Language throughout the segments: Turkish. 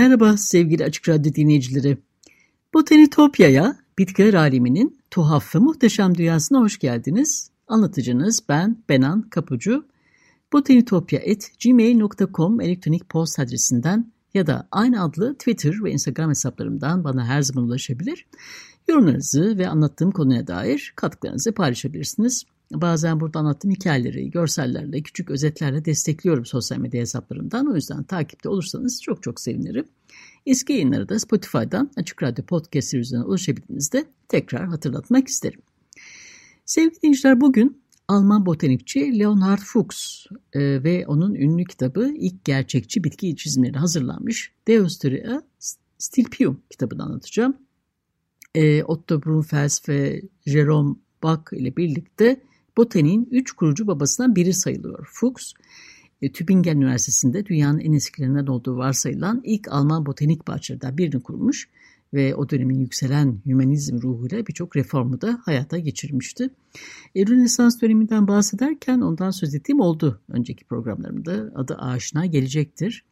Merhaba sevgili Açık Radyo dinleyicileri. Botanitopya'ya, bitkiler aleminin tuhaf ve muhteşem dünyasına hoş geldiniz. Anlatıcınız ben Benan Kapucu. botanitopya.gmail.com elektronik post adresinden ya da aynı adlı Twitter ve Instagram hesaplarımdan bana her zaman ulaşabilir. Yorumlarınızı ve anlattığım konuya dair katkılarınızı paylaşabilirsiniz. Bazen burada anlattığım hikayeleri görsellerle, küçük özetlerle destekliyorum sosyal medya hesaplarımdan. O yüzden takipte olursanız çok çok sevinirim. Eski yayınları da Spotify'dan Açık Radyo Podcast üzerinden ulaşabildiğinizde tekrar hatırlatmak isterim. Sevgili dinleyiciler bugün Alman botanikçi Leonhard Fuchs e, ve onun ünlü kitabı ilk gerçekçi bitki çizimleri hazırlanmış Deosteria Stilpium kitabını anlatacağım. E, Otto Brunfels ve Jerome Bach ile birlikte botaniğin üç kurucu babasından biri sayılıyor. Fuchs, e, Tübingen Üniversitesi'nde dünyanın en eskilerinden olduğu varsayılan ilk Alman botanik bahçelerinden birini kurmuş ve o dönemin yükselen hümanizm ruhuyla birçok reformu da hayata geçirmişti. E, Rönesans döneminden bahsederken ondan söz ettiğim oldu önceki programlarımda. Adı aşina gelecektir.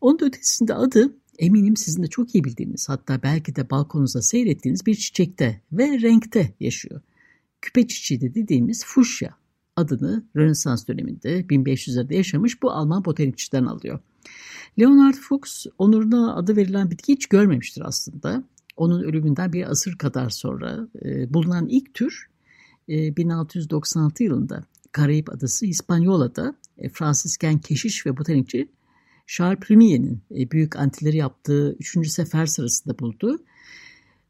Onun da ötesinde adı eminim sizin de çok iyi bildiğiniz hatta belki de balkonunuzda seyrettiğiniz bir çiçekte ve renkte yaşıyor küpe çiçeği de dediğimiz fuşya adını Rönesans döneminde 1500'lerde yaşamış bu Alman botanikçiden alıyor. Leonard Fuchs onuruna adı verilen bitki hiç görmemiştir aslında. Onun ölümünden bir asır kadar sonra e, bulunan ilk tür e, 1696 yılında Karayip Adası Hispanyola'da e, Fransızken keşiş ve botanikçi Charles Primier'in e, büyük antileri yaptığı 3. sefer sırasında bulduğu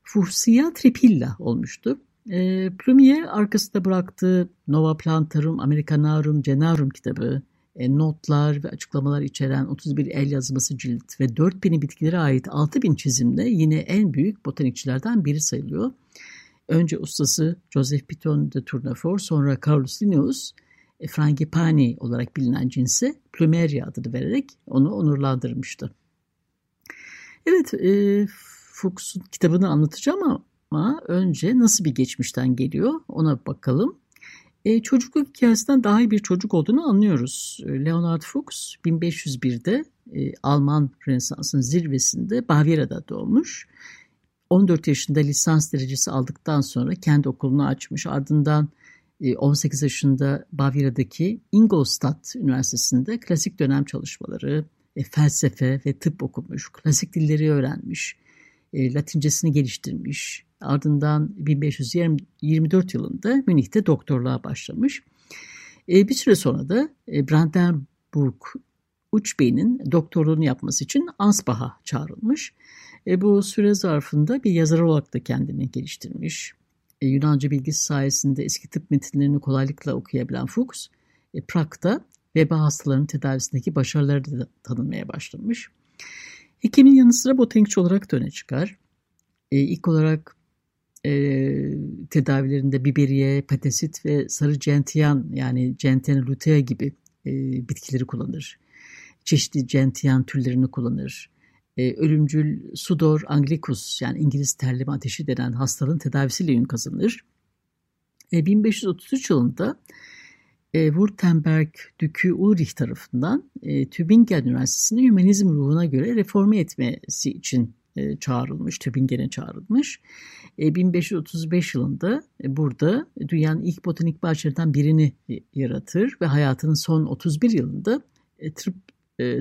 Fuchsia tripilla olmuştu. E, Plumier arkasında bıraktığı Nova Plantarum Americanarum Genarum kitabı, e, notlar ve açıklamalar içeren 31 el yazması cilt ve 4000 bitkilere ait 6000 çizimle yine en büyük botanikçilerden biri sayılıyor. Önce ustası Joseph Piton de Tournefort, sonra Carlos Linnaeus, e, Frangipani olarak bilinen cinse Plumeria adını vererek onu onurlandırmıştı. Evet, e, Fuchs'un kitabını anlatacağım ama ama önce nasıl bir geçmişten geliyor ona bakalım. E, çocukluk hikayesinden daha iyi bir çocuk olduğunu anlıyoruz. E, Leonard Fuchs 1501'de e, Alman Rönesans'ın zirvesinde Bavyera'da doğmuş. 14 yaşında lisans derecesi aldıktan sonra kendi okulunu açmış. Ardından 18 e, yaşında Bavyera'daki Ingolstadt Üniversitesi'nde klasik dönem çalışmaları, e, felsefe ve tıp okumuş, klasik dilleri öğrenmiş, Latincesini geliştirmiş, Ardından 1524 yılında Münih'te doktorluğa başlamış. E, bir süre sonra da e, Brandenburg Uç Bey'in doktorluğunu yapması için Ansbach'a çağrılmış. E, bu süre zarfında bir yazar olarak da kendini geliştirmiş. Yunanca bilgisi sayesinde eski tıp metinlerini kolaylıkla okuyabilen Fuchs, e, Prag'da veba hastalarının tedavisindeki başarıları da tanınmaya başlamış. Hekimin yanı sıra botanikçi olarak da öne çıkar. E, ilk olarak e, tedavilerinde biberiye, patasit ve sarı gentian yani gentiana lutea gibi e, bitkileri kullanır. Çeşitli gentian türlerini kullanır. E, ölümcül sudor anglicus yani İngiliz terleme ateşi denen hastalığın tedavisiyle ün kazanır. E, 1533 yılında e, Württemberg Dükü Ulrich tarafından e, Tübingen Üniversitesi'nin hümanizm ruhuna göre reforme etmesi için e, çağrılmış, Tübingen'e çağrılmış. 1535 e, yılında e, burada dünyanın ilk botanik bahçelerinden birini yaratır ve hayatının son 31 yılında tıp,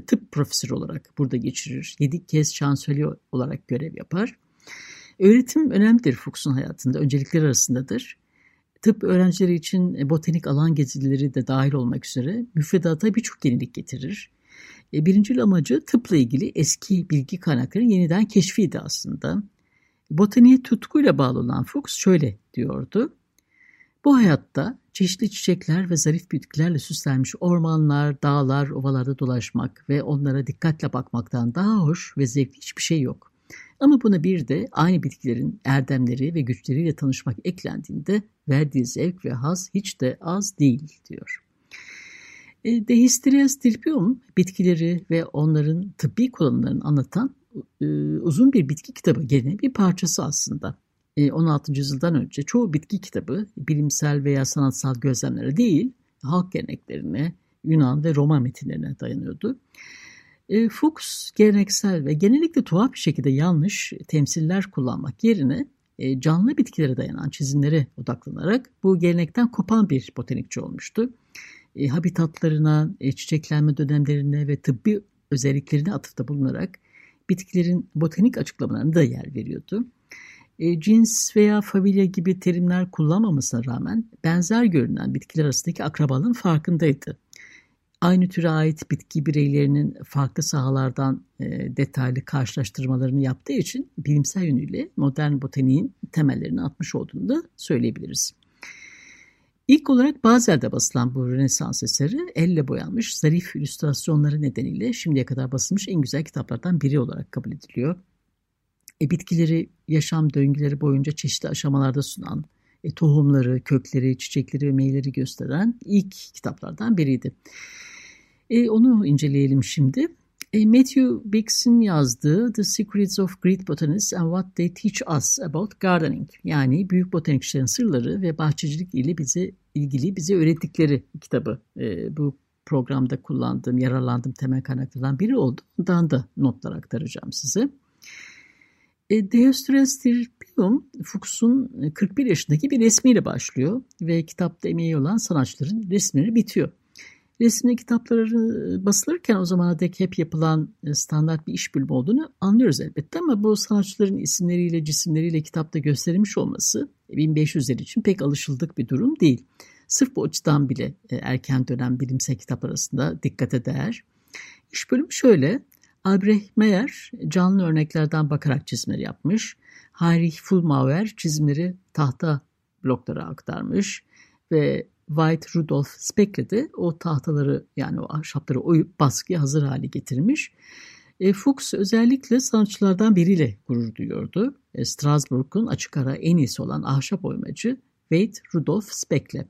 tıp profesörü olarak burada geçirir. 7 kez şansölye olarak görev yapar. Öğretim önemlidir Fuchs'un hayatında, öncelikler arasındadır. Tıp öğrencileri için botanik alan gezileri de dahil olmak üzere müfredata birçok yenilik getirir. E, birincil amacı tıpla ilgili eski bilgi kaynaklarının yeniden keşfiydi aslında. Botaniğe tutkuyla bağlı olan Fuchs şöyle diyordu. Bu hayatta çeşitli çiçekler ve zarif bitkilerle süslenmiş ormanlar, dağlar, ovalarda dolaşmak ve onlara dikkatle bakmaktan daha hoş ve zevkli hiçbir şey yok. Ama buna bir de aynı bitkilerin erdemleri ve güçleriyle tanışmak eklendiğinde verdiği zevk ve haz hiç de az değil diyor. E, De Hysteria stirpium bitkileri ve onların tıbbi kullanımlarını anlatan e, uzun bir bitki kitabı gene bir parçası aslında. 16. E, yüzyıldan önce çoğu bitki kitabı bilimsel veya sanatsal gözlemlere değil, halk geleneklerine, Yunan ve Roma metinlerine dayanıyordu. Fuchs geleneksel ve genellikle tuhaf bir şekilde yanlış temsiller kullanmak yerine canlı bitkilere dayanan çizimlere odaklanarak bu gelenekten kopan bir botanikçi olmuştu. E, habitatlarına, e, çiçeklenme dönemlerine ve tıbbi özelliklerine atıfta bulunarak bitkilerin botanik açıklamalarına da yer veriyordu. E, cins veya familya gibi terimler kullanmamasına rağmen benzer görünen bitkiler arasındaki akrabalığın farkındaydı. Aynı türe ait bitki bireylerinin farklı sahalardan e, detaylı karşılaştırmalarını yaptığı için bilimsel yönüyle modern botaniğin temellerini atmış olduğunu da söyleyebiliriz. İlk olarak Bazel'de basılan bu Rönesans eseri elle boyanmış zarif illüstrasyonları nedeniyle şimdiye kadar basılmış en güzel kitaplardan biri olarak kabul ediliyor. E, bitkileri yaşam döngüleri boyunca çeşitli aşamalarda sunan, e, tohumları, kökleri, çiçekleri ve meyveleri gösteren ilk kitaplardan biriydi. E, onu inceleyelim şimdi. E, Matthew Biggs'in yazdığı The Secrets of Great Botanists and What They Teach Us About Gardening yani Büyük Botanikçilerin Sırları ve Bahçecilik ile bize ilgili bize öğrettikleri kitabı. E, bu programda kullandığım, yararlandığım temel kaynaklardan biri oldu. Ondan da notlar aktaracağım size. E, Deustres Tirpium, Fuchs'un 41 yaşındaki bir resmiyle başlıyor ve kitapta emeği olan sanatçıların resimleri bitiyor. Resimli kitapları basılırken o zamana dek hep yapılan e, standart bir iş bölümü olduğunu anlıyoruz elbette ama bu sanatçıların isimleriyle, cisimleriyle kitapta gösterilmiş olması 1500'ler için pek alışıldık bir durum değil. Sırf bu açıdan bile e, erken dönem bilimsel kitap arasında dikkate değer. İş bölümü şöyle, Albrecht Meyer canlı örneklerden bakarak çizimleri yapmış. Heinrich Fulmauer çizimleri tahta bloklara aktarmış ve White Rudolf Speckle de o tahtaları yani o ahşapları oyup baskıya hazır hale getirmiş. E, Fuchs özellikle sanatçılardan biriyle gurur duyuyordu. E, Strasbourg'un açık ara en iyisi olan ahşap oymacı White Rudolf Speckle.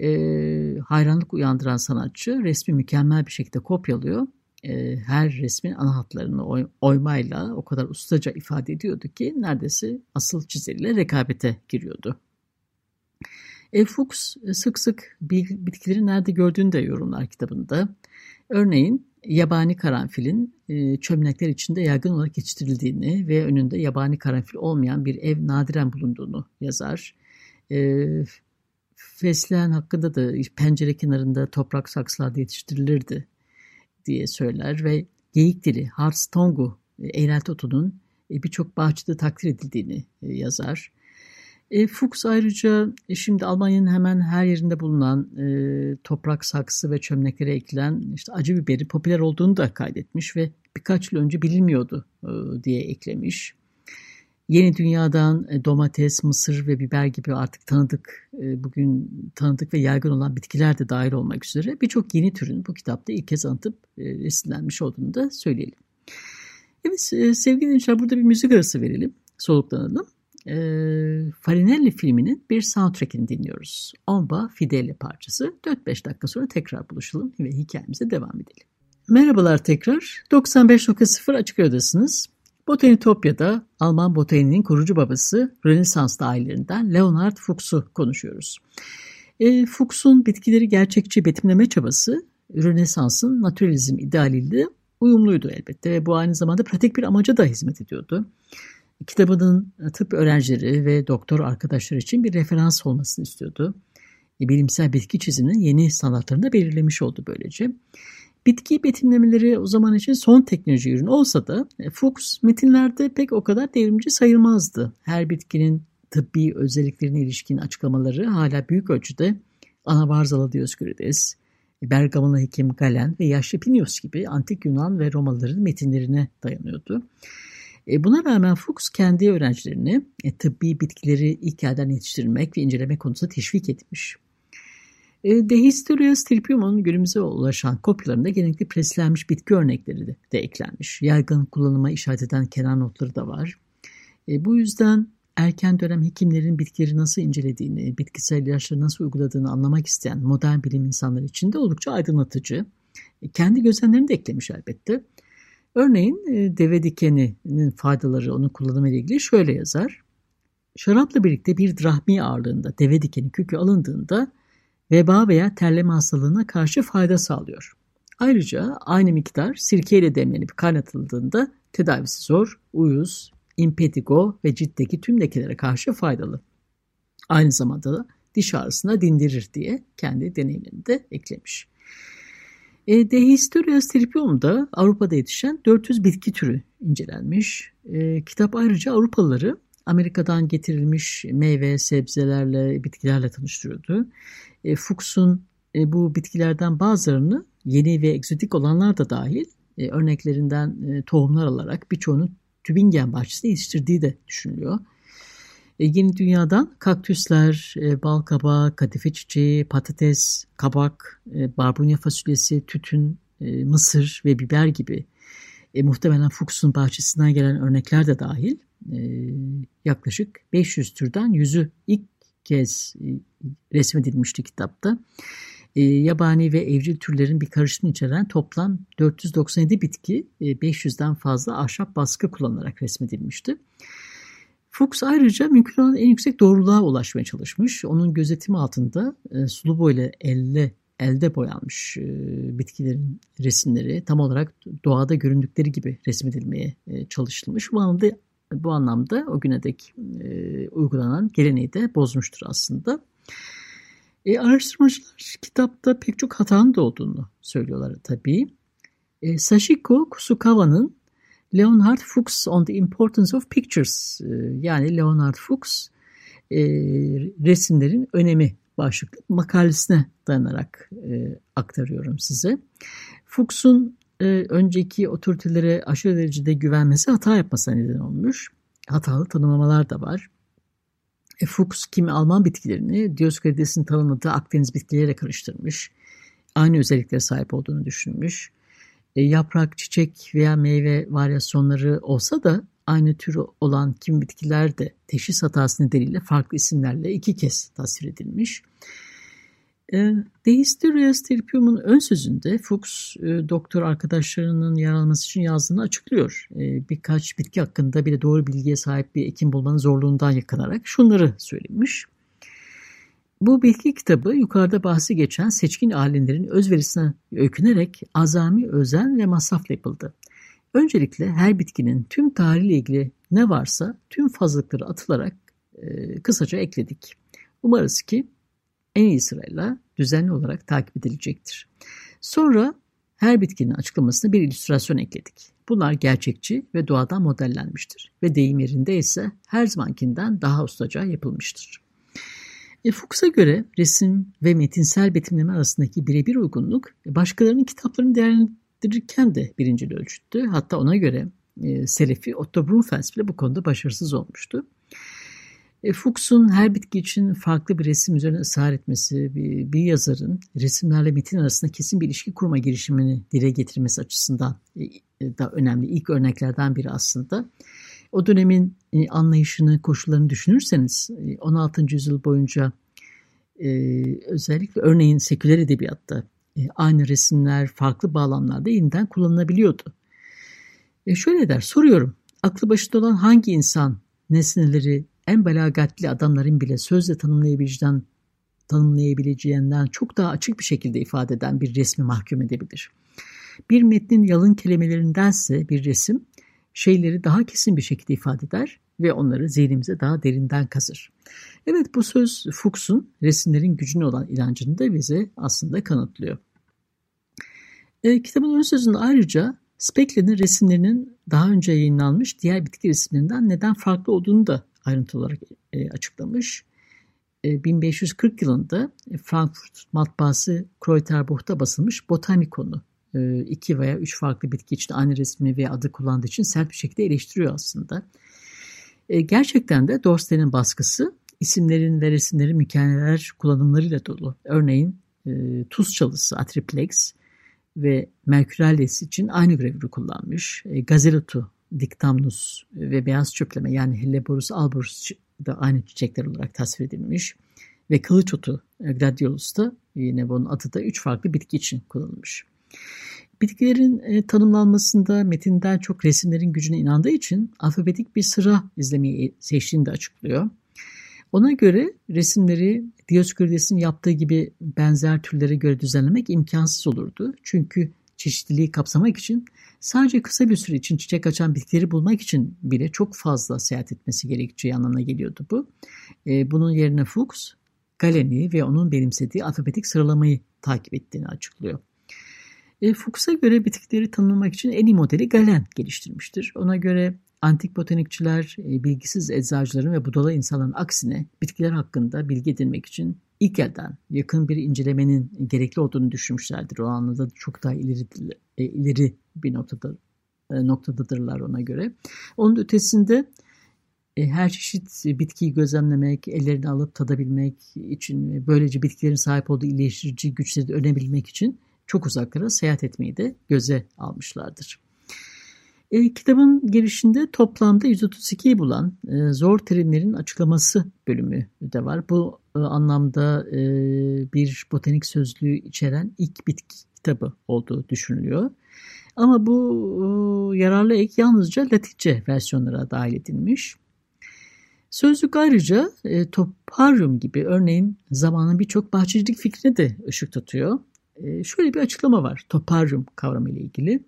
E, hayranlık uyandıran sanatçı resmi mükemmel bir şekilde kopyalıyor. E, her resmin ana hatlarını oy, oymayla o kadar ustaca ifade ediyordu ki neredeyse asıl çizeriyle rekabete giriyordu. E, Fuchs e, sık sık bitkileri nerede gördüğünü de yorumlar kitabında. Örneğin yabani karanfilin e, çömlekler içinde yaygın olarak yetiştirildiğini ve önünde yabani karanfil olmayan bir ev nadiren bulunduğunu yazar. E, fesleğen hakkında da pencere kenarında toprak saksılarda yetiştirilirdi diye söyler ve geyik dili Hartstongu e, eğrelti otunun birçok bahçede takdir edildiğini yazar. E, Fuchs ayrıca e, şimdi Almanya'nın hemen her yerinde bulunan e, toprak saksı ve çömleklere ekilen işte acı biberi popüler olduğunu da kaydetmiş ve birkaç yıl önce bilinmiyordu e, diye eklemiş. Yeni dünyadan e, domates, mısır ve biber gibi artık tanıdık, e, bugün tanıdık ve yaygın olan bitkiler de dahil olmak üzere birçok yeni türün bu kitapta ilk kez anıtıp e, resimlenmiş olduğunu da söyleyelim. Evet sevgili dinleyiciler burada bir müzik arası verelim, soluklanalım e, Farinelli filminin bir soundtrackini dinliyoruz. Omba Fidele parçası. 4-5 dakika sonra tekrar buluşalım ve hikayemize devam edelim. Merhabalar tekrar. 95.0 Açık Radyo'dasınız. Botanitopya'da Alman botaninin kurucu babası Rönesans ailelerinden Leonard Fuchs'u konuşuyoruz. E, Fuchs'un bitkileri gerçekçi betimleme çabası Rönesans'ın naturalizm idealiyle uyumluydu elbette ve bu aynı zamanda pratik bir amaca da hizmet ediyordu kitabının tıp öğrencileri ve doktor arkadaşlar için bir referans olmasını istiyordu. E, bilimsel bitki çiziminin yeni sanatlarını da belirlemiş oldu böylece. Bitki betimlemeleri o zaman için son teknoloji ürünü olsa da e, Fuchs metinlerde pek o kadar devrimci sayılmazdı. Her bitkinin tıbbi özelliklerine ilişkin açıklamaları hala büyük ölçüde Anabarzalı Dioskurides, Bergamalı hekim Galen ve yaşlı Plinius gibi antik Yunan ve Romalıların metinlerine dayanıyordu. E, buna rağmen Fuchs kendi öğrencilerini e, tıbbi bitkileri ilk elden yetiştirmek ve incelemek konusunda teşvik etmiş. E, De Historia Stirpium'un günümüze ulaşan kopyalarında genellikle preslenmiş bitki örnekleri de, de eklenmiş. Yaygın kullanıma işaret eden kenar notları da var. Bu yüzden erken dönem hekimlerin bitkileri nasıl incelediğini, bitkisel ilaçları nasıl uyguladığını anlamak isteyen modern bilim insanları için de oldukça aydınlatıcı. Kendi gözlemlerini de eklemiş elbette. Örneğin e, deve dikeninin faydaları onun kullanımı ile ilgili şöyle yazar. Şarapla birlikte bir drahmi ağırlığında deve dikeni kökü alındığında veba veya terleme hastalığına karşı fayda sağlıyor. Ayrıca aynı miktar sirkeyle demlenip kaynatıldığında tedavisi zor, uyuz, impetigo ve ciltteki tüm lekelere karşı faydalı. Aynı zamanda da diş ağrısına dindirir diye kendi deneyimlerini de eklemiş. E, De Historia Stirpium'da Avrupa'da yetişen 400 bitki türü incelenmiş. E, kitap ayrıca Avrupalıları Amerika'dan getirilmiş meyve, sebzelerle, bitkilerle tanıştırıyordu. E, Fuchs'un e, bu bitkilerden bazılarını yeni ve egzotik olanlar da dahil e, örneklerinden e, tohumlar alarak birçoğunu Tübingen bahçesinde yetiştirdiği de düşünülüyor. E, yeni dünyadan kaktüsler, e, bal kabağı, kadife çiçeği, patates, kabak, e, barbunya fasulyesi, tütün, e, mısır ve biber gibi e, muhtemelen Fuchs'un bahçesinden gelen örnekler de dahil e, yaklaşık 500 türden yüzü ilk kez e, resmedilmişti kitapta. E, yabani ve evcil türlerin bir karışımını içeren toplam 497 bitki e, 500'den fazla ahşap baskı kullanılarak resmedilmişti. Fuchs ayrıca mümkün olan en yüksek doğruluğa ulaşmaya çalışmış. Onun gözetimi altında e, sulu boyla elle elde boyanmış e, bitkilerin resimleri tam olarak doğada göründükleri gibi resmedilmeye e, çalışılmış. Bu anlamda bu anlamda o güne dek e, uygulanan geleneği de bozmuştur aslında. E, araştırmacılar kitapta pek çok hatanın da olduğunu söylüyorlar tabii. E, Sashiko Kusukawa'nın Leonhard Fuchs on the Importance of Pictures e, yani Leonhard Fuchs e, resimlerin önemi başlıklı makalesine dayanarak e, aktarıyorum size. Fuchs'un önceki otoritelere aşırı derecede güvenmesi hata yapmasına neden olmuş. Hatalı tanımlamalar da var. Fuchs kimi Alman bitkilerini Dioskides'in tanımladığı Akdeniz bitkileriyle karıştırmış. Aynı özelliklere sahip olduğunu düşünmüş. E, yaprak, çiçek veya meyve varyasyonları olsa da aynı tür olan kim bitkiler de teşhis hatası nedeniyle farklı isimlerle iki kez tasvir edilmiş. E, De Hysteria Stirpium'un ön sözünde Fuchs e, doktor arkadaşlarının yer alması için yazdığını açıklıyor. Birkaç bitki hakkında bile doğru bilgiye sahip bir ekim bulmanın zorluğundan yakınarak şunları söylemiş. Bu bilgi kitabı yukarıda bahsi geçen seçkin alimlerin özverisine öykünerek azami özen ve masrafla yapıldı. Öncelikle her bitkinin tüm tarihiyle ilgili ne varsa tüm fazlalıkları atılarak e, kısaca ekledik. Umarız ki en iyi sırayla düzenli olarak takip edilecektir. Sonra her bitkinin açıklamasına bir illüstrasyon ekledik. Bunlar gerçekçi ve doğadan modellenmiştir ve deyim yerinde ise her zamankinden daha ustaca yapılmıştır. E, Fuchs'a göre resim ve metinsel betimleme arasındaki birebir uygunluk başkalarının kitaplarını değerlendirirken de birinci ölçüttü. Hatta ona göre e, Selefi Otto Brunfels bile bu konuda başarısız olmuştu. E, Fuchs'un her bitki için farklı bir resim üzerine ısrar etmesi, bir, bir yazarın resimlerle metin arasında kesin bir ilişki kurma girişimini dile getirmesi açısından e, e da önemli ilk örneklerden biri aslında. O dönemin e, anlayışını, koşullarını düşünürseniz 16. E, yüzyıl boyunca e, özellikle örneğin seküler edebiyatta aynı resimler farklı bağlamlarda yeniden kullanılabiliyordu. E şöyle der, soruyorum. Aklı başında olan hangi insan nesneleri en belagatli adamların bile sözle tanımlayabileceğinden, tanımlayabileceğinden çok daha açık bir şekilde ifade eden bir resmi mahkum edebilir. Bir metnin yalın kelimelerindense bir resim şeyleri daha kesin bir şekilde ifade eder ve onları zihnimize daha derinden kazır. Evet bu söz Fuchs'un resimlerin gücüne olan inancını da bize aslında kanıtlıyor. E, kitabın ön sözünde ayrıca Spekle'nin resimlerinin daha önce yayınlanmış diğer bitki resimlerinden neden farklı olduğunu da ayrıntı olarak e, açıklamış. 1540 yılında Frankfurt matbaası Kreuterbuch'ta basılmış Botanikonu iki veya üç farklı bitki için aynı resmi veya adı kullandığı için sert bir şekilde eleştiriyor aslında. Gerçekten de Dorsten'in baskısı isimlerin ve resimlerin mükemmel kullanımlarıyla dolu. Örneğin tuz çalısı Atriplex ve Mercurialis için aynı gravürü kullanmış. Gazelotu, Dictamnus ve beyaz çöpleme yani Helleborus alborus da aynı çiçekler olarak tasvir edilmiş. Ve kılıç otu Gladiolus da yine bunun adı da üç farklı bitki için kullanılmış. Bitkilerin e, tanımlanmasında metinden çok resimlerin gücüne inandığı için alfabetik bir sıra izlemeyi seçtiğini de açıklıyor. Ona göre resimleri Dioskürides'in yaptığı gibi benzer türlere göre düzenlemek imkansız olurdu. Çünkü çeşitliliği kapsamak için sadece kısa bir süre için çiçek açan bitkileri bulmak için bile çok fazla seyahat etmesi gerekeceği anlamına geliyordu bu. E, bunun yerine Fuchs, Galen'i ve onun benimsediği alfabetik sıralamayı takip ettiğini açıklıyor. E, Fuchs'a göre bitkileri tanımlamak için en iyi modeli Galen geliştirmiştir. Ona göre antik botanikçiler e, bilgisiz eczacıların ve budala insanların aksine bitkiler hakkında bilgi edinmek için ilk elden yakın bir incelemenin gerekli olduğunu düşünmüşlerdir. O anlamda çok daha ileri, e, ileri bir noktada e, noktadadırlar ona göre. Onun ötesinde e, her çeşit bitkiyi gözlemlemek, ellerini alıp tadabilmek için böylece bitkilerin sahip olduğu iyileştirici güçleri de önebilmek için çok uzaklara seyahat etmeyi de göze almışlardır. E, kitabın girişinde toplamda 132'yi bulan e, zor terimlerin açıklaması bölümü de var. Bu e, anlamda e, bir botanik sözlüğü içeren ilk bitki kitabı olduğu düşünülüyor. Ama bu e, yararlı ek yalnızca Latince versiyonlara dahil edilmiş. Sözlük ayrıca e, toparyum gibi örneğin zamanın birçok bahçecilik fikrine de ışık tutuyor. E, şöyle bir açıklama var toparyum kavramı ile ilgili.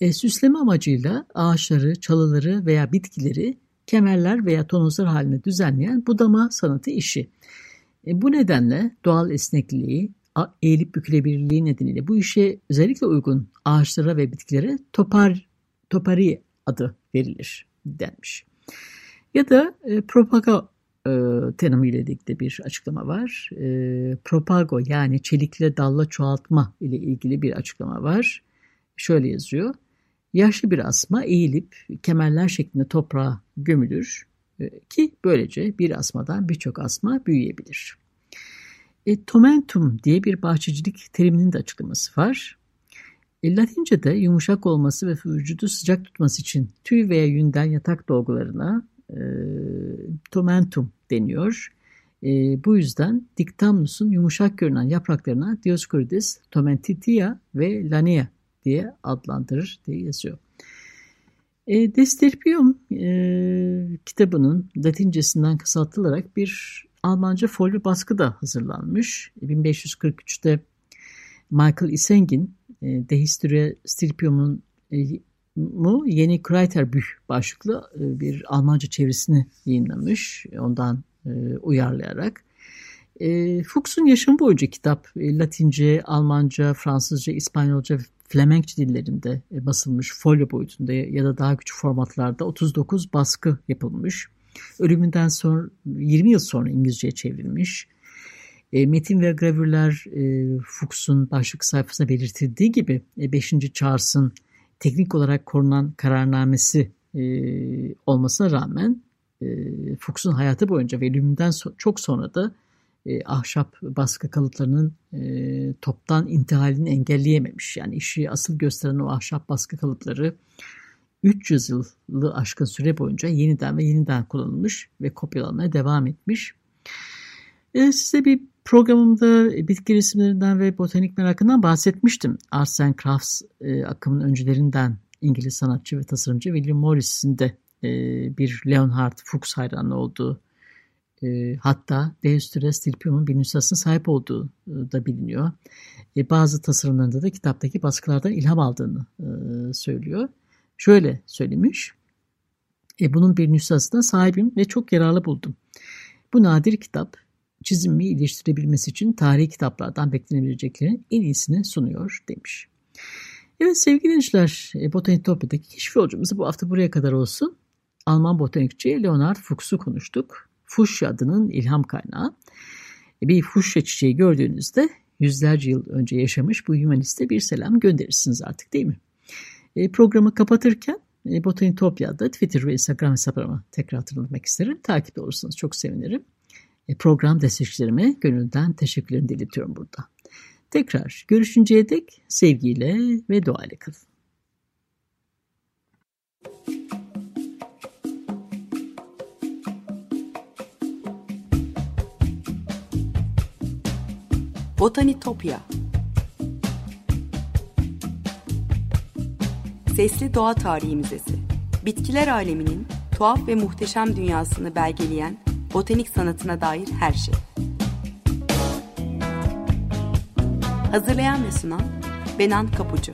E, süsleme amacıyla ağaçları, çalıları veya bitkileri kemerler veya tonozlar haline düzenleyen budama sanatı işi. E, bu nedenle doğal esnekliği, eğilip bükülebilirliği nedeniyle bu işe özellikle uygun ağaçlara ve bitkilere topar, topari adı verilir denmiş. Ya da e, propaga e, tanımıyla ilgili bir açıklama var. E, propago yani çelikle dalla çoğaltma ile ilgili bir açıklama var. Şöyle yazıyor. Yaşlı bir asma eğilip kemerler şeklinde toprağa gömülür e, ki böylece bir asmadan birçok asma büyüyebilir. E, tomentum diye bir bahçecilik teriminin de açıklaması var. E, Latince'de yumuşak olması ve vücudu sıcak tutması için tüy veya yünden yatak dolgularına e, tomentum deniyor. E, bu yüzden Dictamnus'un yumuşak görünen yapraklarına Dioscorides tomentitia ve lanea diye adlandırır diye yazıyor. E, Destirpium e, kitabının Latincesinden kısaltılarak bir Almanca folyo baskı da hazırlanmış. 1543'te Michael Isengin e, Dehistoire Stirpium'un e, mu Yeni Kreiterbüch başlıklı e, bir Almanca çevirisini yayınlamış. Ondan e, uyarlayarak. E, Fuchs'un yaşam boyunca kitap Latince, Almanca, Fransızca, İspanyolca Flemenkçe dillerinde basılmış folyo boyutunda ya da daha küçük formatlarda 39 baskı yapılmış. Ölümünden sonra 20 yıl sonra İngilizceye çevrilmiş. Metin ve gravürler Fuchs'un başlık sayfasında belirtildiği gibi e, 5. Charles'ın teknik olarak korunan kararnamesi e, olmasına rağmen e, Fuchs'un hayatı boyunca ve ölümünden so çok sonra da e, ahşap baskı kalıplarının e, toptan intihalini engelleyememiş. Yani işi asıl gösteren o ahşap baskı kalıpları 300 yılı aşkın süre boyunca yeniden ve yeniden kullanılmış ve kopyalanmaya devam etmiş. E, size bir programımda bitki resimlerinden ve botanik merakından bahsetmiştim. Arts and Crafts e, akımın öncülerinden İngiliz sanatçı ve tasarımcı William Morris'in de e, bir Leonhard Fuchs hayranı olduğu e, hatta Deustre Stilpium'un bir nüshasına sahip olduğu e, da biliniyor. E, bazı tasarımlarında da kitaptaki baskılardan ilham aldığını e, söylüyor. Şöyle söylemiş. E, bunun bir nüshasına sahibim ve çok yararlı buldum. Bu nadir kitap çizimi iyileştirebilmesi için tarihi kitaplardan beklenebileceklerin en iyisini sunuyor demiş. Evet sevgili dinleyiciler, e, Botanitopya'daki keşif yolcumuzu bu hafta buraya kadar olsun. Alman botanikçi Leonard Fuchs'u konuştuk. fuşya adının ilham kaynağı. E, bir fuşya çiçeği gördüğünüzde yüzlerce yıl önce yaşamış bu humaniste bir selam gönderirsiniz artık değil mi? E, programı kapatırken e, Botanitopya'da Twitter ve Instagram hesaplarımı tekrar hatırlatmak isterim. Takip olursanız çok sevinirim. E, program destekçilerime gönülden teşekkürlerimi belirtiyorum burada. Tekrar görüşünceye dek sevgiyle ve duayla kalın. Botanitopya Sesli Doğa Tarihi Müzesi Bitkiler aleminin tuhaf ve muhteşem dünyasını belgeleyen botanik sanatına dair her şey. Hazırlayan ve sunan Benan Kapucu